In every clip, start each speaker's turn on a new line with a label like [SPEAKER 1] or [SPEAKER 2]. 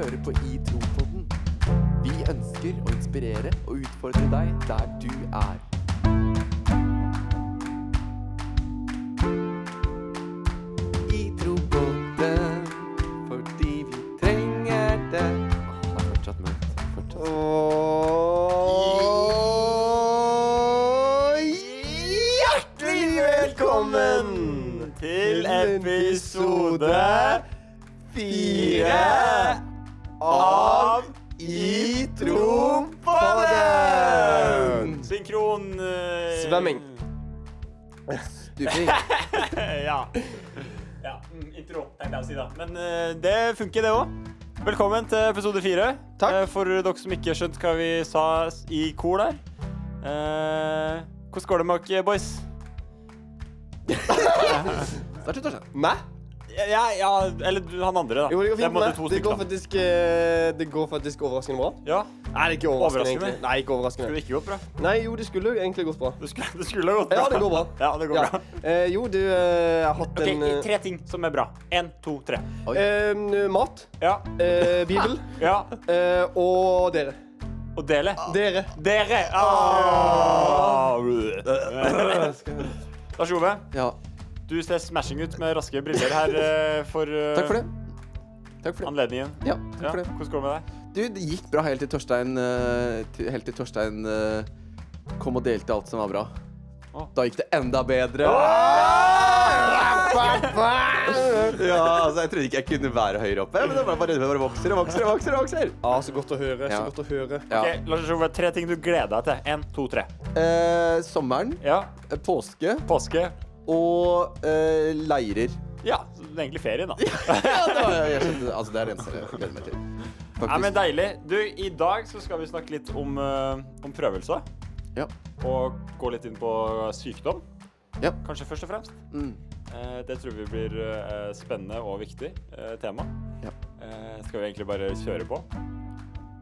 [SPEAKER 1] hører på I Tro-podden. Vi ønsker å inspirere og utfordre deg der du er. Stuping.
[SPEAKER 2] ja. ja. mm, Intro, tenkte jeg å si, da. Men eh, det funker, det òg. Velkommen til episode fire.
[SPEAKER 3] Takk.
[SPEAKER 2] Eh, for dere som ikke har skjønt hva vi sa s- i kor der. Eh, hvordan går det med dere, boys?
[SPEAKER 1] Start ut, Torstein.
[SPEAKER 3] Meg?
[SPEAKER 2] Ja, ja, eller du, han andre, da.
[SPEAKER 3] Jo, det går fint med
[SPEAKER 2] to
[SPEAKER 3] Det går
[SPEAKER 2] da.
[SPEAKER 3] faktisk, eh, det går faktisk overraskende bra.
[SPEAKER 2] Ja,
[SPEAKER 3] Nei, det er ikke overraskende,
[SPEAKER 2] Overraskende?
[SPEAKER 3] egentlig. Nei, ikke
[SPEAKER 2] Skulle
[SPEAKER 3] overraskende.
[SPEAKER 2] det ikke gått bra?
[SPEAKER 3] Nei, jo, det skulle egentlig gått bra.
[SPEAKER 2] Det skulle, det skulle ha gått bra.
[SPEAKER 3] Ja, det går bra.
[SPEAKER 2] Ja, det går
[SPEAKER 3] Ja.
[SPEAKER 2] bra.
[SPEAKER 3] Eh, jo, du eh, har hatt
[SPEAKER 2] Ok,
[SPEAKER 3] en eh,
[SPEAKER 2] Tre ting som er bra. Én, to, tre.
[SPEAKER 3] eh, Mat,
[SPEAKER 2] Ja.
[SPEAKER 3] eh, Bibel
[SPEAKER 2] ja.
[SPEAKER 3] eh, og dere.
[SPEAKER 2] Og dele.
[SPEAKER 3] Dere.
[SPEAKER 2] Dere! Ah. Lars Ove,
[SPEAKER 1] Ja,
[SPEAKER 2] du ser smashing ut med raske briller her eh, for uh,
[SPEAKER 1] takk for det. Takk for det.
[SPEAKER 2] anledningen.
[SPEAKER 1] Ja, takk
[SPEAKER 2] Ja,
[SPEAKER 1] for det.
[SPEAKER 2] Hvordan går det med deg?
[SPEAKER 1] Du, det gikk bra helt til Torstein uh, til, Helt til Torstein uh, kom og delte alt som var bra.
[SPEAKER 2] Oh.
[SPEAKER 1] Da gikk det enda bedre. Ja, altså Jeg trodde ikke jeg kunne være høyere oppe, men det var bare, bare vokser og vokser og vokser. og vokser
[SPEAKER 3] Ja, så godt å høre.
[SPEAKER 1] Ja.
[SPEAKER 3] Så godt å høre.
[SPEAKER 1] ja.
[SPEAKER 2] Ok, Lars Ove, Tre ting du gleder deg til. Én, to, tre.
[SPEAKER 1] eh, Sommeren,
[SPEAKER 2] Ja.
[SPEAKER 1] påske
[SPEAKER 2] Påske.
[SPEAKER 1] Og uh, leirer.
[SPEAKER 2] Ja, så det er egentlig ferien, da.
[SPEAKER 1] Ja, det, var, jeg skjønte, altså, det er det eneste jeg gleder meg til.
[SPEAKER 2] Nei, men Deilig. Du, I dag så skal vi snakke litt om, uh, om prøvelser.
[SPEAKER 1] Ja.
[SPEAKER 2] Og gå litt inn på sykdom.
[SPEAKER 1] Ja.
[SPEAKER 2] Kanskje først og fremst.
[SPEAKER 1] Mm.
[SPEAKER 2] Uh, det tror vi blir uh, spennende og viktig tema.
[SPEAKER 1] Ja.
[SPEAKER 2] Skal vi egentlig bare kjøre på?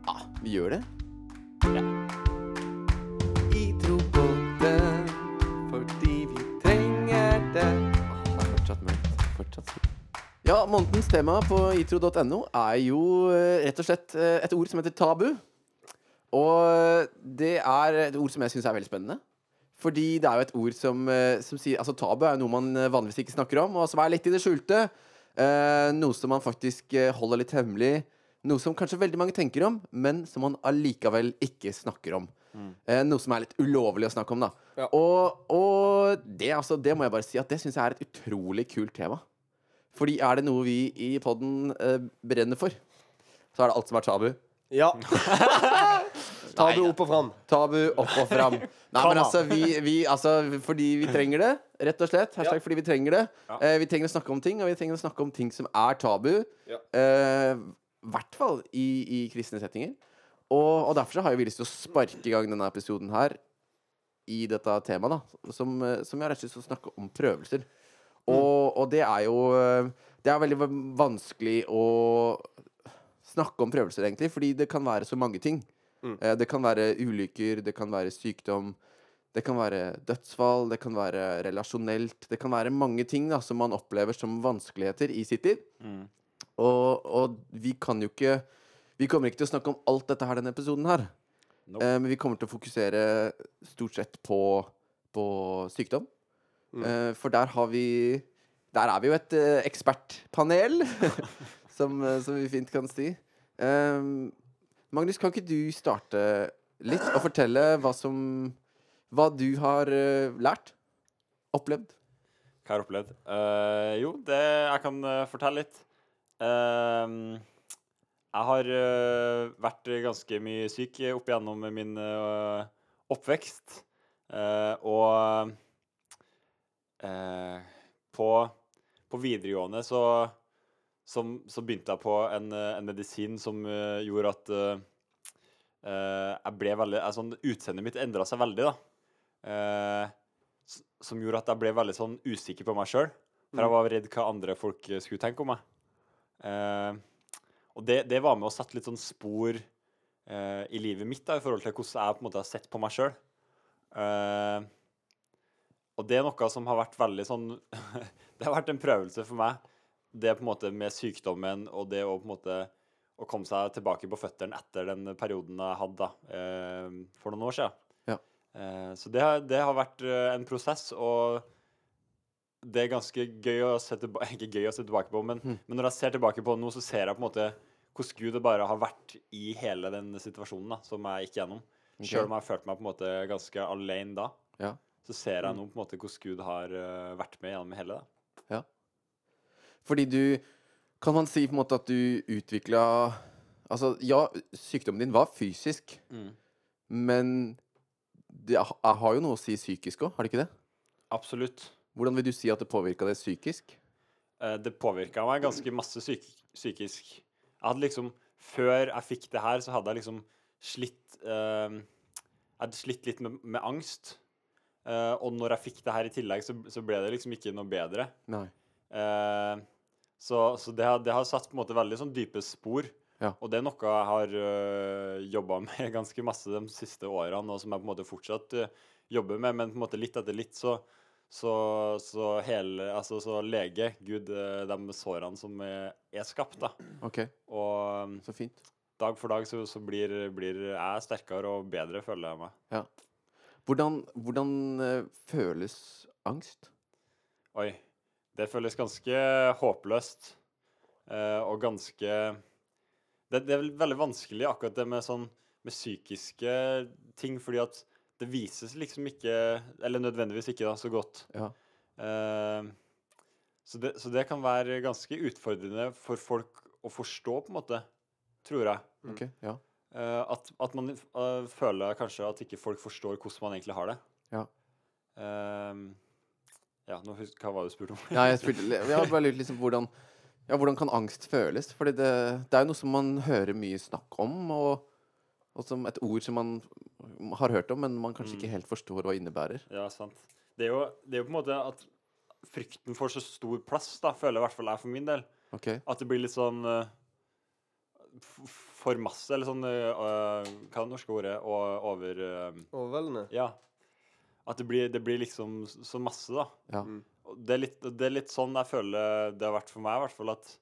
[SPEAKER 1] Ja, vi gjør det.
[SPEAKER 2] Ja.
[SPEAKER 1] Fortsatt. Ja, månedens tema på itro.no er jo eh, rett og slett eh, et ord som heter tabu. Og det er et ord som jeg syns er veldig spennende. Fordi det er jo et ord som, eh, som sier Altså, tabu er jo noe man eh, vanligvis ikke snakker om, og som er litt i det skjulte. Eh, noe som man faktisk eh, holder litt hemmelig. Noe som kanskje veldig mange tenker om, men som man allikevel ikke snakker om. Eh, noe som er litt ulovlig å snakke om, da.
[SPEAKER 3] Ja.
[SPEAKER 1] Og, og det, altså, det må jeg bare si at det syns jeg er et utrolig kult tema. Fordi er det noe vi i poden eh, brenner for, så er det alt som er tabu.
[SPEAKER 3] Ja. Tabu opp og fram.
[SPEAKER 1] Tabu opp og fram. Nei, men altså, vi, vi, altså Fordi vi trenger det, rett og slett. Hashtag fordi vi trenger det.
[SPEAKER 2] Ja.
[SPEAKER 1] Eh, vi trenger å snakke om ting, og vi trenger å snakke om ting som er tabu.
[SPEAKER 3] Ja.
[SPEAKER 1] Eh, I hvert fall i, i kristne settinger. Og, og derfor så har vi lyst til å sparke i gang denne episoden her i dette temaet, da. Som, eh, som jeg rett og slett skal snakke om prøvelser. Og, og det er jo eh, Det er veldig vanskelig å snakke om prøvelser, egentlig, fordi det kan være så mange ting. Mm. Det kan være ulykker, det kan være sykdom, det kan være dødsfall, det kan være relasjonelt. Det kan være mange ting da, som man opplever som vanskeligheter i sitt liv.
[SPEAKER 2] Mm.
[SPEAKER 1] Og, og vi kan jo ikke Vi kommer ikke til å snakke om alt dette her denne episoden her.
[SPEAKER 2] Nope.
[SPEAKER 1] Eh, men vi kommer til å fokusere stort sett på, på sykdom. Eh, for der har vi Der er vi jo et eh, ekspertpanel, som, eh, som vi fint kan si. Magnus, kan ikke du starte litt og fortelle hva som Hva du har lært? Opplevd?
[SPEAKER 2] Hva har jeg opplevd? Uh, jo, det jeg kan fortelle litt. Uh, jeg har uh, vært ganske mye syk opp igjennom min oppvekst. Og på, på videregående så, som, så begynte jeg på en, eh, en medisin som eh, gjorde at eh, eh, jeg ble veldig altså, Utseendet mitt endra seg veldig, da. Eh, som gjorde at jeg ble veldig sånn usikker på meg sjøl. For jeg var redd hva andre folk eh, skulle tenke om meg. Eh, og det, det var med å sette litt sånn spor eh, i livet mitt da, i forhold til hvordan jeg på en måte har sett på meg sjøl. Eh, og det er noe som har vært veldig sånn Det har vært en prøvelse for meg. Det på en måte med sykdommen og det å på en måte å komme seg tilbake på føttene etter den perioden jeg hadde da, eh, for noen år siden.
[SPEAKER 1] Ja.
[SPEAKER 2] Eh, så det, har- det har vært eh, en prosess, og det er ganske gøy å se tilbake Ikke gøy å se tilbake på, men,
[SPEAKER 1] Mm.
[SPEAKER 2] men når jeg ser tilbake på det nå, så ser jeg på en måte hvordan Gud bare har vært i hele den situasjonen da, som jeg gikk gjennom.
[SPEAKER 1] Okay.
[SPEAKER 2] Selv om jeg følte meg på en måte ganske alene da,
[SPEAKER 1] Ja.
[SPEAKER 2] Så ser jeg nå på en måte hvordan Gud har eh, vært med gjennom hele det. Ja.
[SPEAKER 1] Fordi du Kan man si på en måte at du utvikla Altså, ja, sykdommen din var fysisk,
[SPEAKER 2] Mm.
[SPEAKER 1] men det ha- har jo noe å si psykisk òg, har det ikke det?
[SPEAKER 2] Absolutt.
[SPEAKER 1] Hvordan vil du si at det påvirka deg psykisk?
[SPEAKER 2] Eh, det påvirka meg ganske masse psyk psykisk. Jeg hadde liksom Før jeg fikk det her, så hadde jeg liksom slitt eh, Jeg hadde slitt litt med, med angst. Eh, og når jeg fikk det her i tillegg, så, så ble det liksom ikke noe bedre. Eh, så så det, har, det har satt på en måte veldig sånn dype spor.
[SPEAKER 1] Ja.
[SPEAKER 2] Og det er noe jeg har uh, jobba med ganske masse de siste årene, og som jeg på en måte fortsatt uh, jobber med, men på en måte litt etter litt så så, så hele Altså så lege Gud uh, de sårene som er, er skapt, da.
[SPEAKER 1] OK,
[SPEAKER 2] Og um,
[SPEAKER 1] så fint.
[SPEAKER 2] dag for dag så, så blir, blir jeg sterkere og bedre, føler jeg meg.
[SPEAKER 1] Hvordan, hvordan eh, føles angst?
[SPEAKER 2] Oi. Det føles ganske håpløst. eh, og ganske det, det er veldig vanskelig akkurat det med sånn med psykiske ting, fordi at det vises liksom ikke Eller nødvendigvis ikke, da, så godt.
[SPEAKER 1] Ja.
[SPEAKER 2] Uh, så, det, så det kan være ganske utfordrende for folk å forstå, på en måte. Tror jeg.
[SPEAKER 1] OK, ja.
[SPEAKER 2] Eh, at, at man eh, føler kanskje at ikke folk forstår hvordan man egentlig har det.
[SPEAKER 1] Ja.
[SPEAKER 2] Eh, ja, nå husk, hva var det du spurte om?
[SPEAKER 1] Ja, jeg, spurte, jeg bare lurt liksom hvordan Ja, hvordan kan angst føles? Fordi det, det er jo noe som man hører mye snakk om, og, og som et ord som man har hørt om, men man kanskje ikke helt forstår hva innebærer.
[SPEAKER 2] Ja, sant. Det er, jo, det er jo på en måte at frykten får så stor plass, da, føler i hvert fall jeg for min del.
[SPEAKER 1] Okay.
[SPEAKER 2] At det blir litt sånn f- For masse, eller sånn eh, Hva er det norske ordet? Og over eh,
[SPEAKER 3] Overveldende.
[SPEAKER 2] Ja. At det blir, det blir liksom så masse, da.
[SPEAKER 1] Ja.
[SPEAKER 3] Mm.
[SPEAKER 2] Det er, litt, det er litt sånn jeg føler det har vært for meg, i hvert fall. At,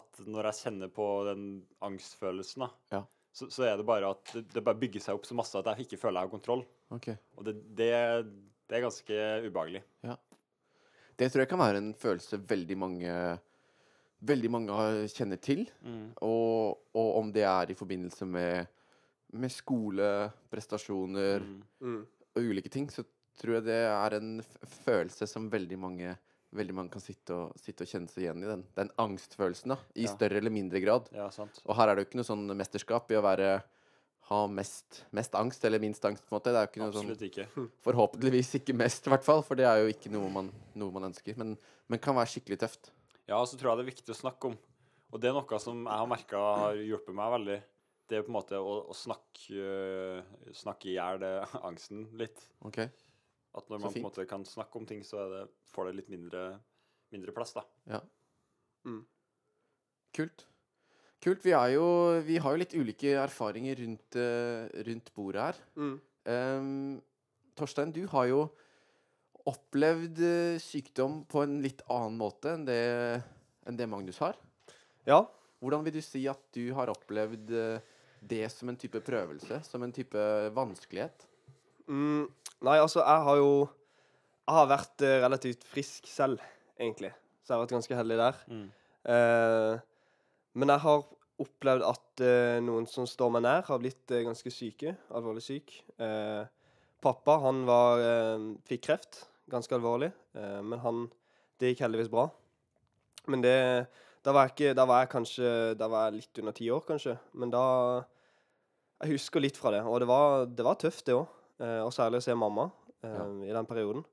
[SPEAKER 2] at når jeg kjenner på den angstfølelsen, da,
[SPEAKER 1] Ja.
[SPEAKER 2] så, så er det bare at det, det bare bygger seg opp så masse at jeg ikke føler jeg har kontroll.
[SPEAKER 1] Okay.
[SPEAKER 2] Og det, det, det er ganske ubehagelig.
[SPEAKER 1] Det tror jeg kan være en følelse veldig mange Veldig mange har- kjenner til. Og, og om det er i forbindelse med, med skole, prestasjoner
[SPEAKER 2] Mm.
[SPEAKER 3] Mm.
[SPEAKER 1] og ulike ting, så tror jeg det er en f følelse som veldig mange Veldig mange kan sitte og, sitte og kjenne seg igjen i. Den, den angstfølelsen, da. I
[SPEAKER 2] Ja.
[SPEAKER 1] større eller mindre grad.
[SPEAKER 2] Ja, sant.
[SPEAKER 1] Og her er det jo ikke noe sånn mesterskap i å være ha mest, mest angst eller minst angst, på en måte. Det er jo ikke noe sånn
[SPEAKER 2] ikke.
[SPEAKER 1] Forhåpentligvis ikke mest, i hvert fall. For det er jo ikke noe man, noe man ønsker. Men, men kan være skikkelig tøft.
[SPEAKER 2] Ja, og så tror jeg det er viktig å snakke om. Og det er noe som jeg har merka har hjulpet meg veldig. Det er på en måte å, å snakke, uh, snakke i hjel angsten litt.
[SPEAKER 1] OK?
[SPEAKER 2] At når man på en måte kan snakke om ting, så det, får det litt mindre, mindre plass, da.
[SPEAKER 1] Ja.
[SPEAKER 3] Mm.
[SPEAKER 1] Kult. Kult. Vi, jo, vi har jo litt ulike erfaringer rundt, eh, rundt bordet her.
[SPEAKER 3] Mm.
[SPEAKER 1] Um, Torstein, du har jo opplevd eh, sykdom på en litt annen måte enn det, enn det Magnus har.
[SPEAKER 3] Ja.
[SPEAKER 1] Hvordan vil du si at du har opplevd eh, det som en type prøvelse? Som en type vanskelighet?
[SPEAKER 3] Mm, nei, altså, jeg har jo Jeg har vært eh, relativt frisk selv, egentlig. Så jeg har vært ganske heldig der. Eh, men jeg har opplevd at eh, noen som står meg nær, har blitt ganske syke. Alvorlig syk. Pappa, han var fikk kreft. Ganske alvorlig. Eh, men han Det gikk heldigvis bra. Men det Da var jeg ikke Da var jeg kanskje Da var jeg litt under ti år, kanskje. Men da Jeg husker litt fra det, og det var, det var tøft, det òg. Eh, og særlig å se mamma eh,
[SPEAKER 1] Ja.
[SPEAKER 3] i den perioden.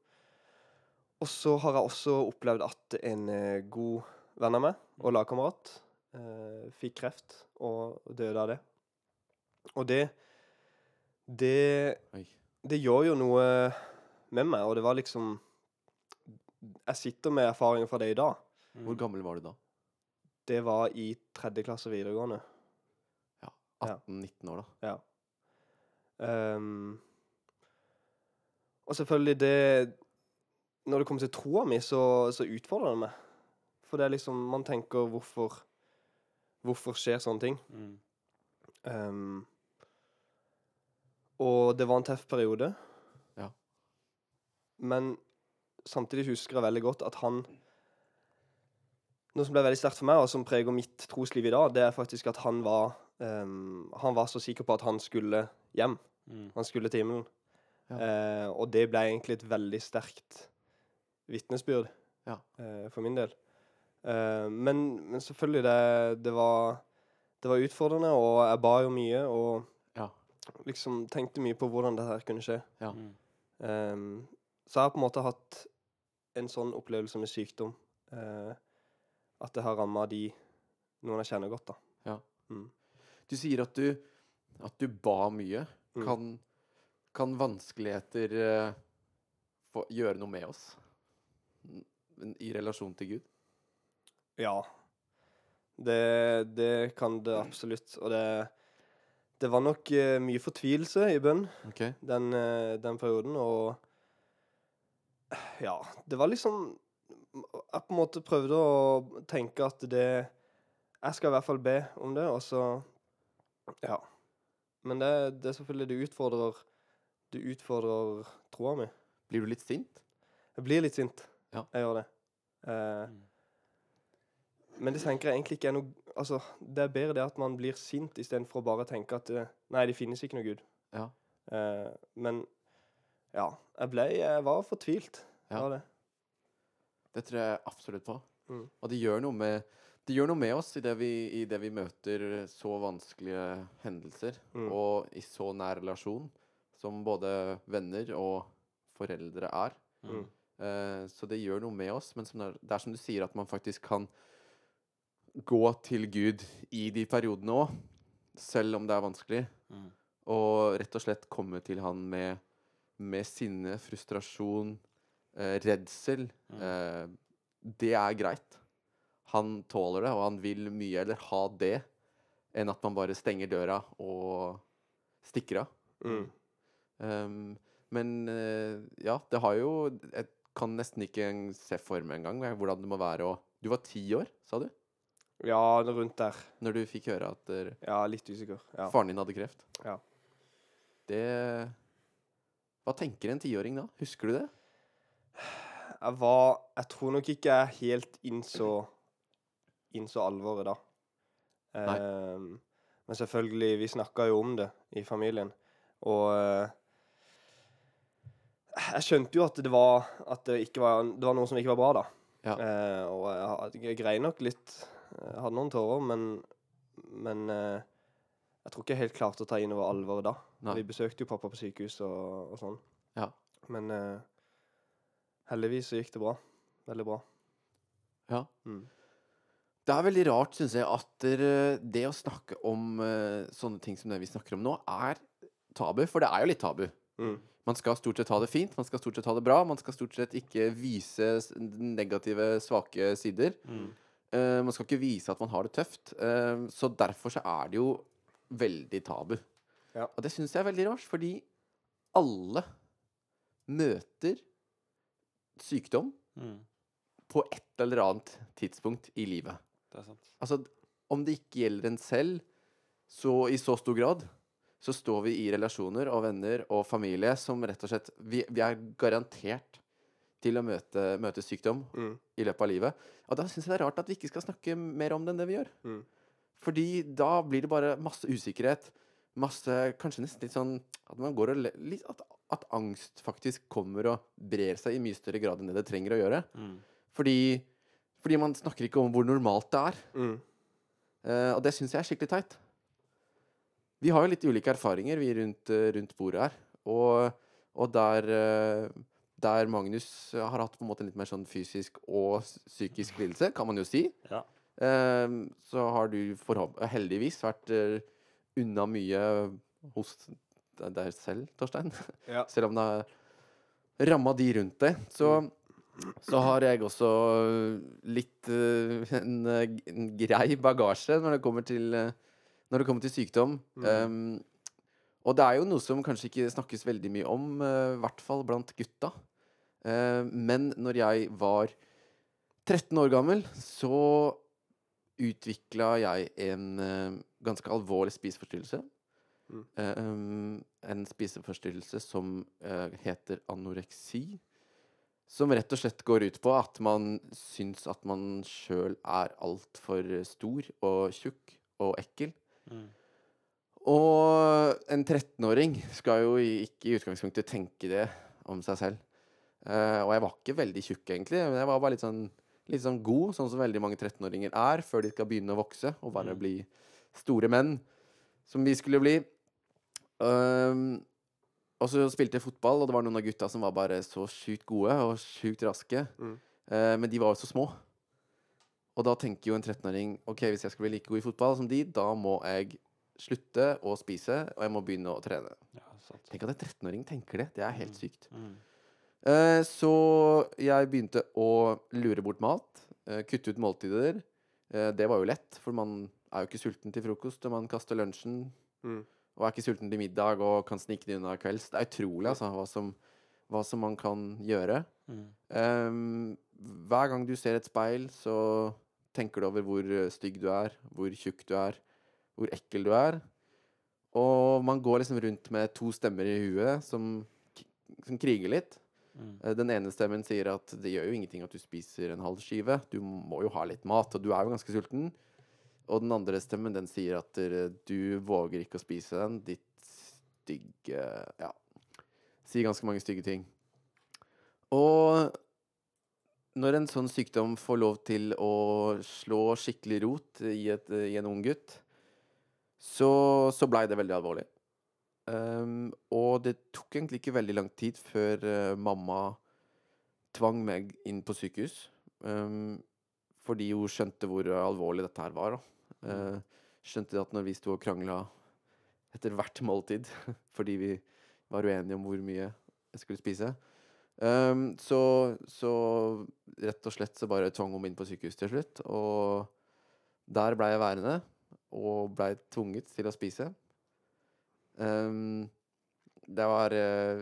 [SPEAKER 3] Og så har jeg også opplevd at en god venn av meg og lagkamerat eh, fikk kreft og døde av det. Og det Det Det gjør jo noe med meg, og det var liksom Jeg sitter med erfaringer fra det i dag.
[SPEAKER 1] Hvor gammel var du da?
[SPEAKER 3] Det var i tredje klasse videregående. Ja.
[SPEAKER 1] 18-19 år, da.
[SPEAKER 3] Ja. Um, og selvfølgelig det Når det kommer til troa mi, så, så utfordrer det meg. For det er liksom Man tenker hvorfor hvorfor skjer sånne ting.
[SPEAKER 2] Mm.
[SPEAKER 3] Um, og det var en tøff periode. Men samtidig husker jeg veldig godt at han Noe som ble veldig sterkt for meg, og som preger mitt trosliv i dag, det er faktisk at han var um, Han var så sikker på at han skulle hjem.
[SPEAKER 2] Mm.
[SPEAKER 3] Han skulle til himmelen.
[SPEAKER 1] Ja.
[SPEAKER 3] Uh, og det ble egentlig et veldig sterkt vitnesbyrd
[SPEAKER 1] Ja.
[SPEAKER 3] uh, for min del. Uh, men, men selvfølgelig, det, det var Det var utfordrende, og jeg ba jo mye og
[SPEAKER 1] Ja.
[SPEAKER 3] liksom tenkte mye på hvordan dette her kunne skje.
[SPEAKER 1] Ja.
[SPEAKER 2] Mm.
[SPEAKER 3] Ehm, så jeg har på en måte hatt en sånn opplevelse med sykdom. eh, at det har ramma de noen jeg kjenner godt, da.
[SPEAKER 1] Ja.
[SPEAKER 3] Mm.
[SPEAKER 1] Du sier at du, at du ba mye.
[SPEAKER 3] Mm.
[SPEAKER 1] Kan, kan vanskeligheter eh, få gjøre noe med oss? I relasjon til Gud?
[SPEAKER 3] Ja. Det, det kan det absolutt. Og det, det var nok eh, mye fortvilelse i bønn
[SPEAKER 1] okay.
[SPEAKER 3] den, eh, den perioden, og Ja, det var liksom Jeg på en måte prøvde å tenke at det Jeg skal i hvert fall be om det, og så Ja. Men det, det er selvfølgelig Det utfordrer Det utfordrer troa mi.
[SPEAKER 1] Blir du litt sint?
[SPEAKER 3] Jeg blir litt sint.
[SPEAKER 1] Ja.
[SPEAKER 3] Jeg gjør det. Eh,
[SPEAKER 2] Mm.
[SPEAKER 3] men det tenker jeg egentlig ikke er noe Altså, det er bedre det at man blir sint istedenfor å bare tenke at eh, Nei, det finnes ikke noe Gud.
[SPEAKER 1] Ja.
[SPEAKER 3] Eh, men ja. Jeg ble Jeg var fortvilt.
[SPEAKER 1] Ja.
[SPEAKER 3] Var det.
[SPEAKER 1] Det tror jeg absolutt på.
[SPEAKER 3] Mm.
[SPEAKER 1] Og det gjør noe med det gjør noe med oss idet vi, i det vi møter så vanskelige hendelser,
[SPEAKER 3] Mm.
[SPEAKER 1] og i så nær relasjon som både venner og foreldre er.
[SPEAKER 3] Mm.
[SPEAKER 1] Eh, så det gjør noe med oss. Men som det, er, det er som du sier, at man faktisk kan gå til Gud i de periodene òg, selv om det er vanskelig.
[SPEAKER 2] Mm.
[SPEAKER 1] Og rett og slett komme til han med, med sinne, frustrasjon, eh, redsel.
[SPEAKER 2] Mm.
[SPEAKER 1] Eh, det er greit. Han tåler det, og han vil mye heller ha det enn at man bare stenger døra og stikker av.
[SPEAKER 3] Mm.
[SPEAKER 1] Um, men eh, ja, det har jo Jeg kan nesten ikke se for meg engang hvordan det må være å Du var ti år, sa du?
[SPEAKER 3] Ja, rundt der.
[SPEAKER 1] Når du fikk høre at der,
[SPEAKER 3] Ja, litt usikker. Ja.
[SPEAKER 1] faren din hadde kreft.
[SPEAKER 3] Ja.
[SPEAKER 1] Det Hva tenker en tiåring da? Husker du det?
[SPEAKER 3] Jeg var Jeg tror nok ikke jeg helt innså Innså alvoret da.
[SPEAKER 1] Nei.
[SPEAKER 3] Um, men selvfølgelig, vi snakka jo om det i familien. Og uh, jeg skjønte jo at det var At det var Det var noe som ikke var bra, da.
[SPEAKER 1] Ja.
[SPEAKER 3] Eh, og jeg, jeg grein nok litt. Jeg hadde noen tårer, men Men eh, jeg tror ikke jeg helt klarte å ta inn over alvoret da.
[SPEAKER 1] Nei.
[SPEAKER 3] Vi besøkte jo pappa på sykehus og, og sånn.
[SPEAKER 1] Ja.
[SPEAKER 3] Men eh, heldigvis så gikk det bra. Veldig bra.
[SPEAKER 1] Ja.
[SPEAKER 3] Mm.
[SPEAKER 1] Det er veldig rart, syns jeg, at det å snakke om eh, sånne ting som det vi snakker om nå, er tabu. For det er jo litt tabu.
[SPEAKER 3] Mm.
[SPEAKER 1] Man skal stort sett ha det fint, man skal stort sett ha det bra. Man skal stort sett ikke vise negative, svake sider.
[SPEAKER 2] Mm.
[SPEAKER 1] Eh, man skal ikke vise at man har det tøft. Eh, så derfor så er det jo veldig tabu.
[SPEAKER 3] Ja.
[SPEAKER 1] Og det syns jeg er veldig rart, fordi alle møter sykdom
[SPEAKER 2] Mm.
[SPEAKER 1] på et eller annet tidspunkt i livet.
[SPEAKER 2] Det er sant.
[SPEAKER 1] Altså, om det ikke gjelder en selv så i så stor grad, så står vi i relasjoner og venner og familie som rett og slett Vi, vi er garantert til å møte, møte sykdom
[SPEAKER 3] Mm.
[SPEAKER 1] i løpet av livet. Og da syns jeg det er rart at vi ikke skal snakke mer om det enn det vi gjør.
[SPEAKER 3] Mm.
[SPEAKER 1] Fordi da blir det bare masse usikkerhet. Masse Kanskje nesten litt sånn at man går og le, litt, at, at angst faktisk kommer og brer seg i mye større grad enn det det trenger å gjøre.
[SPEAKER 2] Mm.
[SPEAKER 1] Fordi, fordi man snakker ikke om hvor normalt det er.
[SPEAKER 3] Mm.
[SPEAKER 1] Uh, og det syns jeg er skikkelig teit. Vi har jo litt ulike erfaringer, vi rundt, eh, rundt bordet her. Og, og der, eh, der Magnus har hatt på en måte litt mer sånn fysisk og psykisk lidelse, kan man jo si,
[SPEAKER 2] Ja.
[SPEAKER 1] så har du heldigvis vært unna mye hos deg selv, Torstein.
[SPEAKER 3] Ja.
[SPEAKER 1] Selv om det har ramma de rundt deg. Så, så har jeg også litt eh, en, en grei bagasje når det kommer til, eh, det kommer til sykdom.
[SPEAKER 3] Mm.
[SPEAKER 1] Um, og det er jo noe som kanskje ikke snakkes veldig mye om, eh, i hvert fall blant gutta. Uh, men når jeg var 13 år gammel, så utvikla jeg en eh, ganske alvorlig spiseforstyrrelse.
[SPEAKER 3] Mm.
[SPEAKER 1] Um, en spiseforstyrrelse som uh, heter anoreksi. Som rett og slett går ut på at man syns at man sjøl er altfor stor og tjukk og ekkel.
[SPEAKER 2] Mm.
[SPEAKER 1] Og en 13-åring skal jo ikke i utgangspunktet tenke det om seg selv. Uh, og jeg var ikke veldig tjukk, egentlig. Men jeg var bare litt sånn, litt sånn god, sånn som veldig mange 13-åringer er, før de skal begynne å vokse og bare
[SPEAKER 2] Mm.
[SPEAKER 1] bli store menn, som vi skulle bli. Um, og så spilte jeg fotball, og det var noen av gutta som var bare så sjukt gode og sjukt raske.
[SPEAKER 3] Mm.
[SPEAKER 1] Uh, men de var jo så små. Og da tenker jo en 13-åring OK, hvis jeg skal bli like god i fotball som de, da må jeg slutte å spise, og jeg må begynne å trene.
[SPEAKER 2] Ja.
[SPEAKER 1] Tenk at en 13-åring tenker det. Det er helt sykt.
[SPEAKER 2] Mm.
[SPEAKER 1] Eh, så jeg begynte å lure bort mat. eh, kutte ut måltider. Eh, det var jo lett, for man er jo ikke sulten til frokost, og man kaster lunsjen.
[SPEAKER 3] Mm.
[SPEAKER 1] Og er ikke sulten til middag og kan snike det unna kvelds. Det er utrolig altså, hva, som, hva som man kan gjøre.
[SPEAKER 2] Mm.
[SPEAKER 1] Um, hver gang du ser et speil, så tenker du over hvor stygg du er, hvor tjukk du er, hvor ekkel du er. Og man går liksom rundt med to stemmer i huet som, som kriger litt.
[SPEAKER 2] Mm.
[SPEAKER 1] Den ene stemmen sier at det gjør jo ingenting at du spiser en halv skive. Du må jo ha litt mat, og du er jo ganske sulten. Og den andre stemmen den sier at du våger ikke å spise den, ditt stygge Ja. Sier ganske mange stygge ting. Og når en sånn sykdom får lov til å slå skikkelig rot i, et, i en ung gutt, så, så blei det veldig alvorlig. Ehm, og det tok egentlig ikke veldig lang tid før uh, mamma tvang meg inn på sykehus. Um, fordi hun skjønte hvor alvorlig dette her var. Eh, skjønte at når vi sto og krangla etter hvert måltid fordi vi var uenige om hvor mye jeg skulle spise, um, så, så rett og slett så bare tvang hun meg inn på sykehus til slutt. Og der blei jeg værende og blei tvunget til å spise. Ehm, det var uh,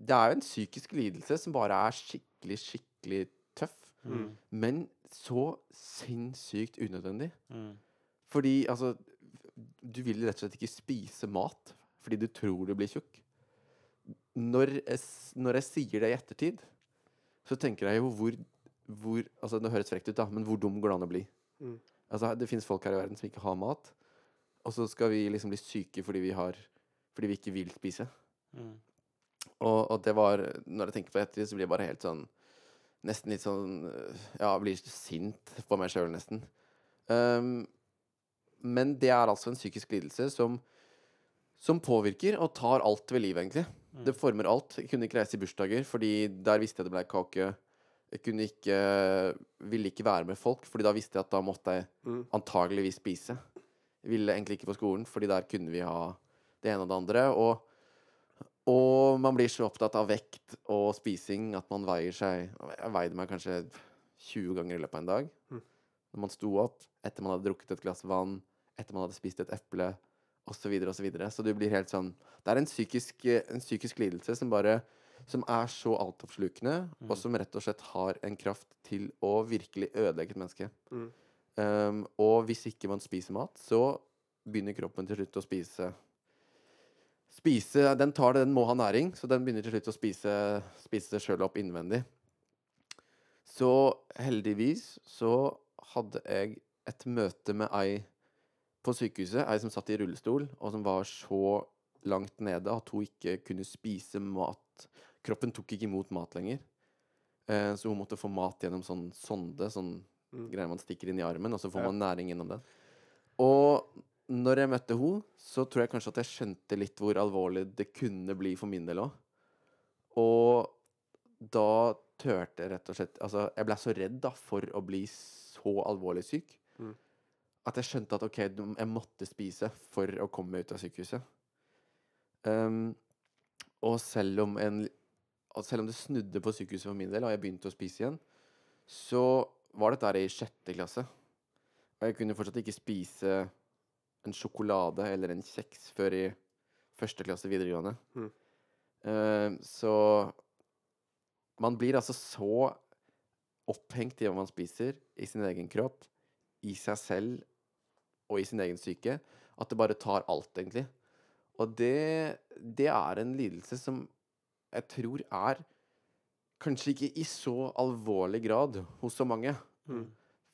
[SPEAKER 1] Det er jo en psykisk lidelse som bare er skikkelig, skikkelig tøff.
[SPEAKER 2] Mm.
[SPEAKER 1] Men så sinnssykt unødvendig.
[SPEAKER 2] Mm.
[SPEAKER 1] Fordi altså Du vil rett og slett ikke spise mat fordi du tror du blir tjukk. Når jeg, når jeg sier det i ettertid, så tenker jeg jo hvor, hvor Altså, det høres frekt ut, da, men hvor dum går det an å bli?
[SPEAKER 3] Mm.
[SPEAKER 1] Altså, det finnes folk her i verden som ikke har mat, og så skal vi liksom bli syke fordi vi har Fordi vi ikke vil spise.
[SPEAKER 2] Mm.
[SPEAKER 1] Og, og det var Når jeg tenker på det så blir jeg bare helt sånn Nesten litt sånn Ja, blir sint på meg sjøl, nesten. Um, men det er altså en psykisk lidelse som, som påvirker og tar alt ved livet, egentlig.
[SPEAKER 2] Mm.
[SPEAKER 1] Det former alt. Jeg kunne ikke reise i bursdager, fordi der visste jeg det ble kake. Jeg kunne ikke Ville ikke være med folk, fordi da visste jeg at da måtte jeg
[SPEAKER 3] Mm.
[SPEAKER 1] antageligvis spise. Ville egentlig ikke på skolen, fordi der kunne vi ha det ene og det andre. Og, og man blir så opptatt av vekt og spising at man veier seg Jeg veide meg kanskje 20 ganger i løpet av en dag.
[SPEAKER 3] Mm.
[SPEAKER 1] Når man sto opp, etter man hadde drukket et glass vann, etter man hadde spist et eple, osv., osv. Så, videre, og så, videre. så du blir helt sånn Det er en psykisk, en psykisk lidelse som bare som er så altoppslukende, og som rett og slett har en kraft til å virkelig ødelegge et menneske.
[SPEAKER 3] Mm.
[SPEAKER 1] Um, og hvis ikke man spiser mat, så begynner kroppen til slutt å spise Spise Den tar det, den må ha næring, så den begynner til slutt å spise, spise seg sjøl opp innvendig. Så heldigvis så hadde jeg et møte med ei på sykehuset, ei som satt i rullestol, og som var så langt nede at hun ikke kunne spise mat. Kroppen tok ikke imot mat lenger. Eh, så hun måtte få mat gjennom sånn sonde, sånn
[SPEAKER 3] Mm.
[SPEAKER 1] greier man stikker inn i armen, og så får
[SPEAKER 3] Ja.
[SPEAKER 1] man næring gjennom den. Og når jeg møtte henne, så tror jeg kanskje at jeg skjønte litt hvor alvorlig det kunne bli for min del òg. Og da turte jeg rett og slett Altså, jeg ble så redd da for å bli så alvorlig syk
[SPEAKER 3] Mm.
[SPEAKER 1] at jeg skjønte at OK, jeg måtte spise for å komme meg ut av sykehuset. Um, og selv om en selv om det snudde på sykehuset for min del, og jeg begynte å spise igjen, så var dette her i sjette klasse. Og jeg kunne fortsatt ikke spise en sjokolade eller en kjeks før i første klasse videregående.
[SPEAKER 3] Mm.
[SPEAKER 1] Uh, så man blir altså så opphengt i hva man spiser, i sin egen kropp, i seg selv og i sin egen syke. At det bare tar alt, egentlig. Og det, det er en lidelse som jeg tror er kanskje ikke i så alvorlig grad hos så mange.
[SPEAKER 3] Mm.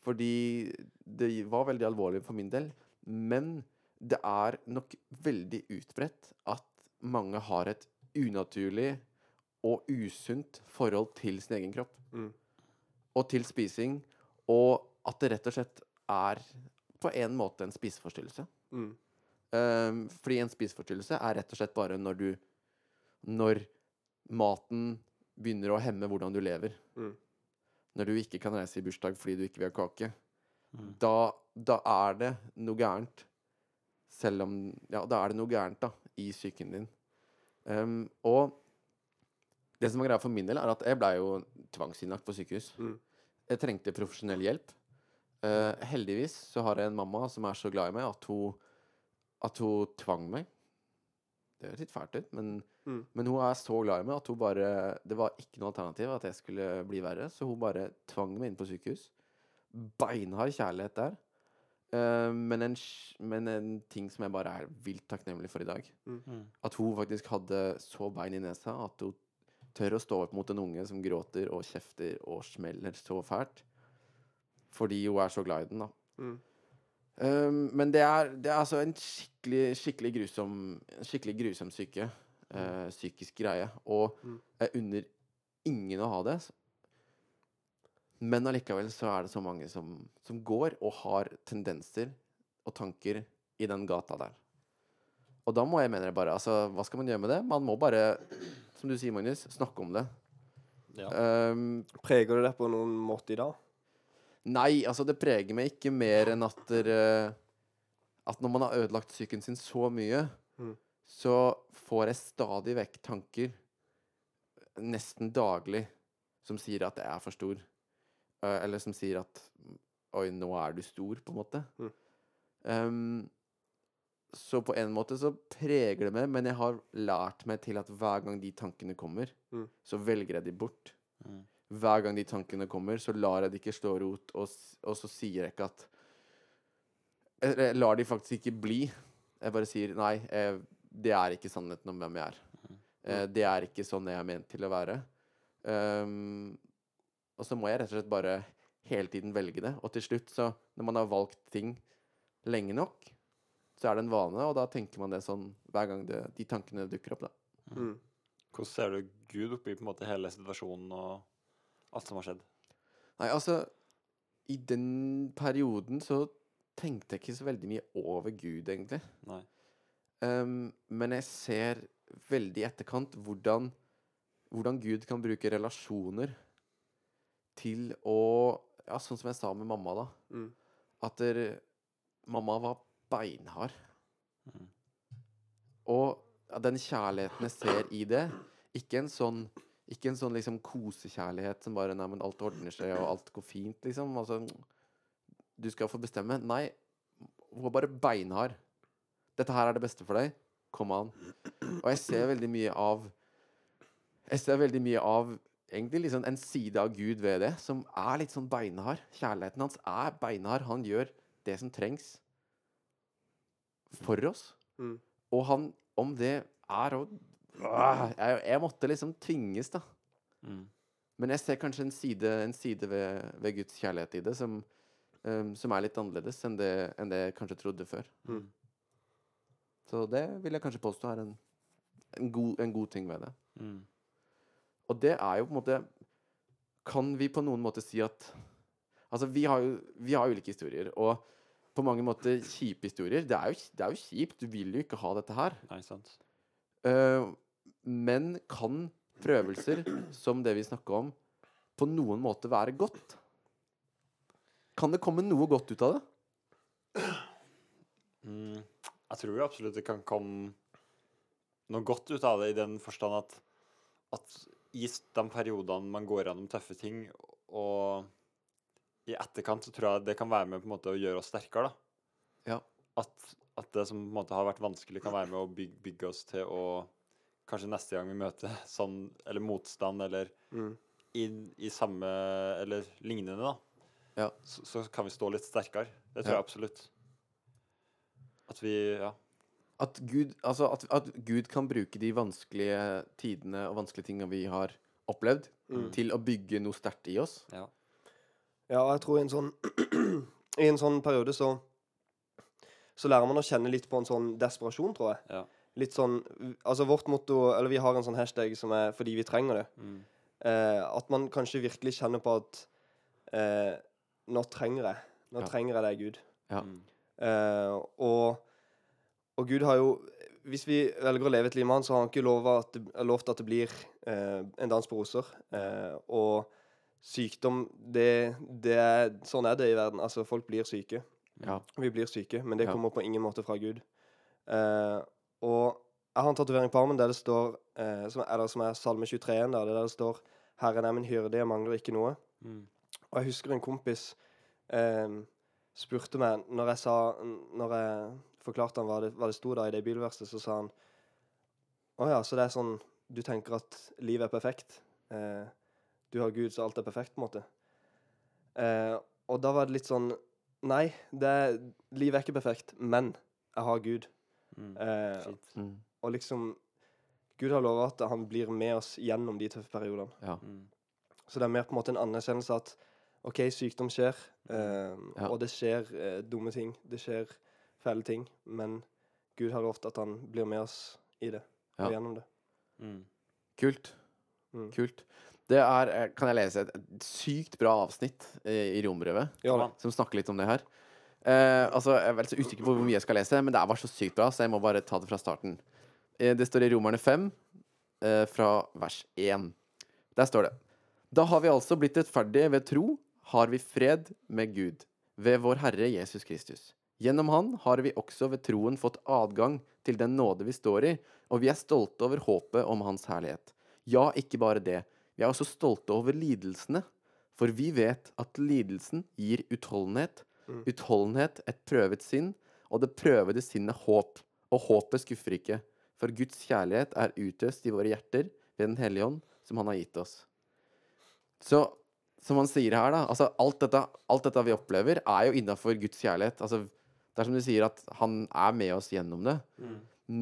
[SPEAKER 1] Fordi det var veldig alvorlig for min del. Men det er nok veldig utbredt at mange har et unaturlig og usunt forhold til sin egen kropp.
[SPEAKER 3] Mm.
[SPEAKER 1] Og til spising. Og at det rett og slett er på en måte en spiseforstyrrelse.
[SPEAKER 3] Mm.
[SPEAKER 1] Um, fordi en spiseforstyrrelse er rett og slett bare når du Når maten begynner å hemme hvordan du lever.
[SPEAKER 3] Mm.
[SPEAKER 1] Når du ikke kan reise i bursdag fordi du ikke vil ha kake.
[SPEAKER 2] Mm.
[SPEAKER 1] Da, da er det noe gærent. Selv om Ja, da er det noe gærent, da, i psyken din. Um, og det som var greia for min del, er at jeg blei jo tvangsinnlagt på sykehus.
[SPEAKER 3] Mm.
[SPEAKER 1] Jeg trengte profesjonell hjelp. Uh, heldigvis så har jeg en mamma som er så glad i meg at hun, at hun tvang meg. Det høres litt fælt ut, men,
[SPEAKER 3] Mm.
[SPEAKER 1] men hun er så glad i meg at hun bare Det var ikke noe alternativ at jeg skulle bli verre, så hun bare tvang meg inn på sykehus. Beinhard kjærlighet der. Uh, men, en, men en ting som jeg bare er vilt takknemlig for i dag.
[SPEAKER 2] Mm.
[SPEAKER 1] At hun faktisk hadde så bein i nesa at hun tør å stå opp mot en unge som gråter og kjefter og smeller så fælt. Fordi hun er så glad i den, da.
[SPEAKER 3] Mm.
[SPEAKER 1] Um, men det er, det er altså en skikkelig, skikkelig grusom Skikkelig grusom syke. Uh, psykisk greie. Og
[SPEAKER 3] Mm.
[SPEAKER 1] jeg unner ingen å ha det. Men allikevel så er det så mange som, som går og har tendenser og tanker i den gata der. Og da må jeg mene det bare Altså, hva skal man gjøre med det? Man må bare, som du sier, Magnus, snakke om det.
[SPEAKER 2] Ja.
[SPEAKER 1] Um,
[SPEAKER 3] Preger det deg på noen måte i dag?
[SPEAKER 1] Nei, altså det preger meg ikke mer enn at der, At når man har ødelagt psyken sin så mye,
[SPEAKER 3] Mm.
[SPEAKER 1] så får jeg stadig vekk tanker, nesten daglig, som sier at jeg er for stor. Eh, eller som sier at Oi, nå er du stor, på en måte.
[SPEAKER 3] Mm.
[SPEAKER 1] Um, så på en måte så preger det meg, men jeg har lært meg til at hver gang de tankene kommer,
[SPEAKER 3] Mm.
[SPEAKER 1] så velger jeg de bort
[SPEAKER 2] Mm.
[SPEAKER 1] Hver gang de tankene kommer, så lar jeg det ikke slå rot, og, og så sier jeg ikke at Jeg lar de faktisk ikke bli. Jeg bare sier nei, jeg, det er ikke sannheten om hvem jeg er. Eh, det er ikke sånn jeg er ment til å være. Um, og så må jeg rett og slett bare hele tiden velge det. Og til slutt, så når man har valgt ting lenge nok, så er det en vane, og da tenker man det sånn hver gang det, de tankene dukker opp, da.
[SPEAKER 3] Mm.
[SPEAKER 2] Hvordan ser du Gud oppi på en måte hele situasjonen og alt som har skjedd?
[SPEAKER 1] Nei, altså I den perioden så tenkte jeg ikke så veldig mye over Gud, egentlig.
[SPEAKER 2] Nei.
[SPEAKER 1] Um, men jeg ser veldig i etterkant hvordan, hvordan Gud kan bruke relasjoner til å Ja, sånn som jeg sa med mamma, da.
[SPEAKER 3] Mm.
[SPEAKER 1] At der, mamma var beinhard.
[SPEAKER 2] Mm.
[SPEAKER 1] Og ja, den kjærligheten jeg ser i det, ikke en sånn ikke en sånn liksom kosekjærlighet som bare Nei, men alt ordner seg, og alt går fint, liksom. Altså, du skal få bestemme. Nei, hun var bare beinhard. Dette her er det beste for deg. Kom an. Og jeg ser veldig mye av Jeg ser veldig mye av egentlig liksom en side av Gud ved det, som er litt sånn beinhard. Kjærligheten hans er beinhard. Han gjør det som trengs for oss.
[SPEAKER 3] Mm.
[SPEAKER 1] Og han, om det er å jeg, jeg måtte liksom tvinges, da.
[SPEAKER 2] Mm.
[SPEAKER 1] Men jeg ser kanskje en side, en side ved, ved Guds kjærlighet i det som, um, som er litt annerledes enn det, enn det jeg kanskje trodde før.
[SPEAKER 3] Mm.
[SPEAKER 1] Så det vil jeg kanskje påstå er en, en, god, en god ting ved det.
[SPEAKER 2] Mm.
[SPEAKER 1] Og det er jo på en måte Kan vi på noen måte si at Altså, vi har jo vi har ulike historier, og på mange måter kjipe historier. Det er, jo, det er jo kjipt. Du vil jo ikke ha dette her.
[SPEAKER 2] Nei, sant.
[SPEAKER 1] Eh, men kan prøvelser som det vi snakker om, på noen måte være godt? Kan det komme noe godt ut av det?
[SPEAKER 2] Mm. Jeg tror absolutt det kan komme noe godt ut av det, i den forstand at, at i de periodene man går gjennom tøffe ting, og i etterkant så tror jeg det kan være med på en måte å gjøre oss sterkere. da.
[SPEAKER 1] Ja.
[SPEAKER 2] At, at det som på en måte har vært vanskelig, kan være med å bygge, bygge oss til å Kanskje neste gang vi møter sånn, eller motstand, eller
[SPEAKER 3] Mm.
[SPEAKER 2] i, i samme Eller lignende, da.
[SPEAKER 1] Ja.
[SPEAKER 2] så, så kan vi stå litt sterkere. Det tror
[SPEAKER 1] Ja.
[SPEAKER 2] jeg absolutt. At vi Ja.
[SPEAKER 1] At Gud, altså at, at Gud kan bruke de vanskelige tidene og vanskelige tingene vi har opplevd,
[SPEAKER 3] Mm.
[SPEAKER 1] til å bygge noe sterkt i oss.
[SPEAKER 2] ja.
[SPEAKER 3] Ja, jeg tror i en sånn I en sånn periode så Så lærer man å kjenne litt på en sånn desperasjon, tror jeg.
[SPEAKER 2] Ja.
[SPEAKER 3] Litt sånn Altså vårt motto Eller vi har en sånn hashtag som er 'fordi vi trenger det'.
[SPEAKER 2] Mm.
[SPEAKER 3] Eh, at man kanskje virkelig kjenner på at eh, Nå trenger jeg. Nå
[SPEAKER 1] Ja.
[SPEAKER 3] trenger jeg deg, Gud.
[SPEAKER 1] Ja.
[SPEAKER 2] Mm.
[SPEAKER 3] Eh, og, og Gud har jo Hvis vi velger å leve et liv med han, så har han ikke lovt at det, lovt at det blir eh, en dans på roser. Eh, og sykdom, det, det er Sånn er det i verden. Altså, folk blir syke.
[SPEAKER 1] Ja.
[SPEAKER 3] Vi blir syke, men det
[SPEAKER 1] Ja.
[SPEAKER 3] kommer på ingen måte fra Gud. Eh, og jeg har en tatovering på armen der det står eh, som, Eller som er Salme 23 igjen, der, der det står 'Herren er min hyrde, jeg mangler ikke noe'.
[SPEAKER 2] Mm.
[SPEAKER 3] Og jeg husker en kompis eh, spurte meg når jeg sa Når jeg forklarte han hva det, hva det sto da i det bilverkstedet, så sa han Å ja, så det er sånn Du tenker at livet er perfekt? Eh, du har Gud, så alt er perfekt, på en måte. Eh, og da var det litt sånn Nei, det er, livet er ikke perfekt, men jeg har Gud.
[SPEAKER 2] Mm.
[SPEAKER 3] Eh,
[SPEAKER 1] Mm.
[SPEAKER 3] og liksom Gud har lova at han blir med oss gjennom de tøffe periodene.
[SPEAKER 1] Ja.
[SPEAKER 2] Mm.
[SPEAKER 3] Så det er mer på en måte en anerkjennelse at OK, sykdom skjer, eh,
[SPEAKER 1] Ja.
[SPEAKER 3] og det skjer eh, dumme ting. Det skjer fæle ting, men Gud har lovt at han blir med oss i det,
[SPEAKER 1] Ja.
[SPEAKER 3] og gjennom det.
[SPEAKER 2] Mm.
[SPEAKER 1] Kult.
[SPEAKER 3] Mm.
[SPEAKER 1] Kult. Det er eh, Kan jeg lese et, et sykt bra avsnitt eh, i rombrevet
[SPEAKER 3] ja,
[SPEAKER 1] som snakker litt om det her? Eh, altså, Jeg er veldig så usikker på hvor mye jeg skal lese, men det bare så sykt bra, så jeg må bare ta det fra starten. Uh, det står i Romerne 5, uh, fra vers 1. Der står det Da har vi altså blitt rettferdige ved tro, har vi fred med Gud, ved vår Herre Jesus Kristus. Gjennom Han har vi også ved troen fått adgang til den nåde vi står i, og vi er stolte over håpet om Hans herlighet. Ja, ikke bare det. Vi er også stolte over lidelsene, for vi vet at lidelsen gir utholdenhet. Utholdenhet et prøvet sinn, og det prøvede sinnet håp. Og håpet skuffer ikke, for Guds kjærlighet er utøst i våre hjerter ved Den hellige ånd, som Han har gitt oss. Så som han sier her, da altså alt dette, alt dette vi opplever, er jo innafor Guds kjærlighet. Altså, det er som du sier, at han er med oss gjennom det.
[SPEAKER 2] Mm.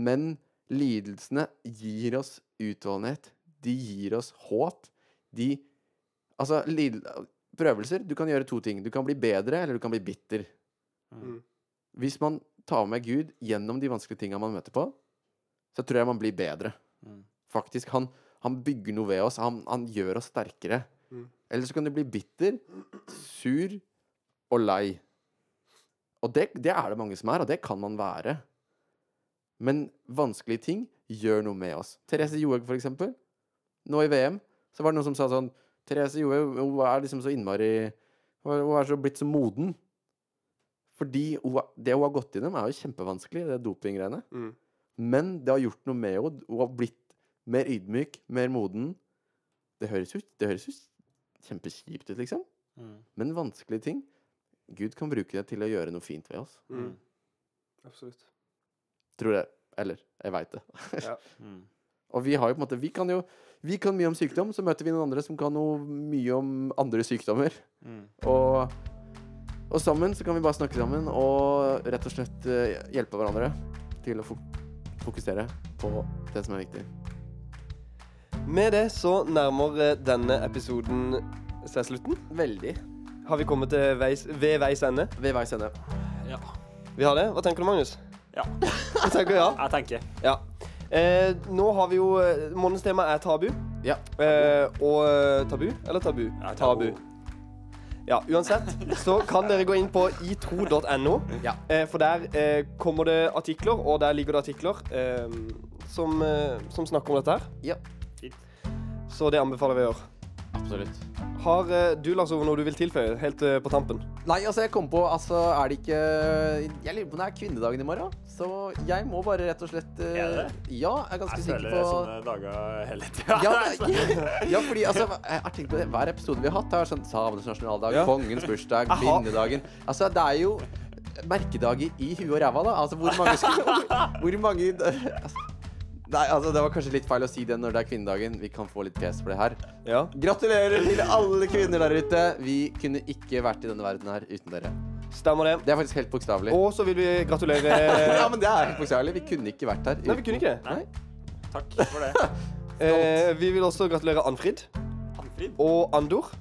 [SPEAKER 1] Men lidelsene gir oss utholdenhet. De gir oss håp. De Altså, lid, prøvelser Du kan gjøre to ting. Du kan bli bedre, eller du kan bli bitter.
[SPEAKER 3] Mm.
[SPEAKER 1] Hvis man tar med Gud gjennom de vanskelige tinga man møter på, så tror jeg man blir bedre.
[SPEAKER 2] Mm.
[SPEAKER 1] Faktisk. Han, han bygger noe ved oss. Han, han gjør oss sterkere.
[SPEAKER 3] Mm.
[SPEAKER 1] Eller så kan du bli bitter, sur og lei. Og det, det er det mange som er, og det kan man være. Men vanskelige ting gjør noe med oss. Therese Johaug, for eksempel. Nå i VM så var det noen som sa sånn Therese Johaug hun er liksom så innmari Hun er- er så blitt så moden. Fordi hun, det hun har gått gjennom, er jo kjempevanskelig, det dopinggreiene.
[SPEAKER 3] Mm.
[SPEAKER 1] Men det har gjort noe med henne. Hun har blitt mer ydmyk, mer moden. Det høres ut, det høres ut kjempekjipt ut, liksom.
[SPEAKER 2] Mm.
[SPEAKER 1] Men vanskelige ting Gud kan bruke det til å gjøre noe fint ved oss.
[SPEAKER 3] Mm. Absolutt.
[SPEAKER 1] Tror jeg. Eller jeg veit det.
[SPEAKER 3] Ja.
[SPEAKER 2] Mm.
[SPEAKER 1] Og vi har jo på en måte Vi kan jo Vi kan mye om sykdom, så møter vi noen andre som kan noe mye om andre sykdommer.
[SPEAKER 2] Mm.
[SPEAKER 1] Og, og sammen så kan vi bare snakke sammen og rett og slett eh, hjelpe hverandre til å fokusere på det som er viktig.
[SPEAKER 3] Med det så nærmer eh, denne episoden seg slutten.
[SPEAKER 1] Veldig.
[SPEAKER 3] Har vi kommet til veis, ved veis ende?
[SPEAKER 1] Ved veis ende.
[SPEAKER 2] Ja.
[SPEAKER 3] Vi har det. Hva tenker du, Magnus?
[SPEAKER 2] Ja.
[SPEAKER 3] Du tenker ja.
[SPEAKER 2] Jeg tenker.
[SPEAKER 3] ja. Eh, nå har vi jo eh, Månedens tema er tabu.
[SPEAKER 1] Ja.
[SPEAKER 3] Eh, og eh, tabu? Eller tabu?
[SPEAKER 2] Ja,
[SPEAKER 3] tabu. Ja, uansett så kan dere gå inn på itro.no.
[SPEAKER 1] Ja.
[SPEAKER 3] Eh, for der eh, kommer det artikler, og der ligger det artikler som, som snakker om dette her.
[SPEAKER 1] Ja.
[SPEAKER 2] Fint.
[SPEAKER 3] Så det anbefaler vi å gjøre.
[SPEAKER 1] Absolutt.
[SPEAKER 3] Har du, Lars Ove, noe du vil tilføye helt på tampen?
[SPEAKER 1] Nei, altså, jeg kom på Altså, er det ikke Jeg lurer på om det er kvinnedagen i morgen. Så jeg må bare rett og slett uh,
[SPEAKER 2] Er det?
[SPEAKER 1] Ja, jeg er ganske
[SPEAKER 2] Jeg
[SPEAKER 1] sikker
[SPEAKER 2] føler sånne dager hele tida.
[SPEAKER 1] ja, ja, fordi altså, jeg har tenkt på det Hver episode vi har hatt, har sånn samenes nasjonaldag,
[SPEAKER 3] Ja.
[SPEAKER 1] kongens bursdag, kvinnedagen Altså, det er jo merkedager i huet og ræva, da. Altså, hvor mange skal Hvor mange altså, Nei, altså Det var kanskje litt feil å si det når det er kvinnedagen. Vi kan få litt pes for det her.
[SPEAKER 3] Ja.
[SPEAKER 1] Gratulerer til alle kvinner der ute. Vi kunne ikke vært i denne verden her uten dere.
[SPEAKER 3] Stemmer det.
[SPEAKER 1] Det er faktisk helt bokstavelig.
[SPEAKER 3] Og så vil vi gratulere
[SPEAKER 1] Ja, men det er helt bokstavelig. Vi kunne ikke vært her.
[SPEAKER 3] Nei, vi kunne ikke det.
[SPEAKER 1] Nei.
[SPEAKER 2] Takk for det.
[SPEAKER 3] Eh, vi vil også gratulere Anfrid
[SPEAKER 2] Anfrid.
[SPEAKER 3] og Andor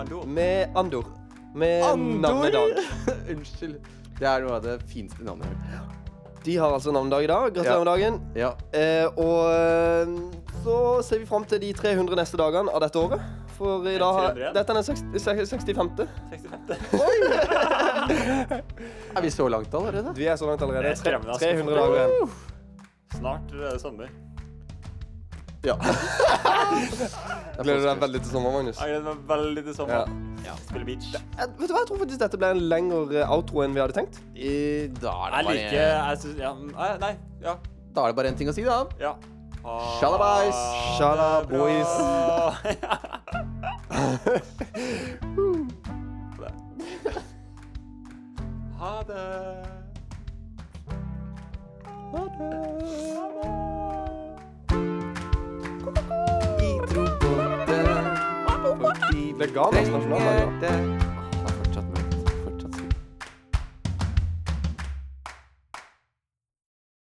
[SPEAKER 2] Andor.
[SPEAKER 3] med Andor. Med navnedag.
[SPEAKER 1] Unnskyld. Det er noe av det fineste navnet jeg har hørt.
[SPEAKER 3] De har altså navnedag i dag. Gratulerer med dagen.
[SPEAKER 1] Ja.
[SPEAKER 3] Eh, og eh, så ser vi fram til de 300 neste dagene av dette året. For i dag har Dette er den 60, 65.
[SPEAKER 2] 65.
[SPEAKER 1] Er vi så langt allerede?
[SPEAKER 3] Vi er så langt allerede.
[SPEAKER 2] Det er altså.
[SPEAKER 3] 300 dager igjen.
[SPEAKER 2] Snart er det sommer.
[SPEAKER 1] Ja.
[SPEAKER 3] Gleder du deg veldig til sommer, Magnus?
[SPEAKER 2] Jeg gleder meg veldig til sommer.
[SPEAKER 3] Ja.
[SPEAKER 2] Spille beach.
[SPEAKER 3] Eh, vet du hva, Jeg tror faktisk dette ble en lengre outro enn vi hadde tenkt.
[SPEAKER 1] I, da, er det
[SPEAKER 2] Jeg
[SPEAKER 1] bare,
[SPEAKER 2] liker jeg synes, ja, nei, nei, ja.
[SPEAKER 1] da er det bare én ting å si, da.
[SPEAKER 2] ja.
[SPEAKER 1] Shalabais.
[SPEAKER 3] boys.
[SPEAKER 2] Ha det. Ha det. Ha det.
[SPEAKER 1] Det
[SPEAKER 3] ga meg nasjonaldag.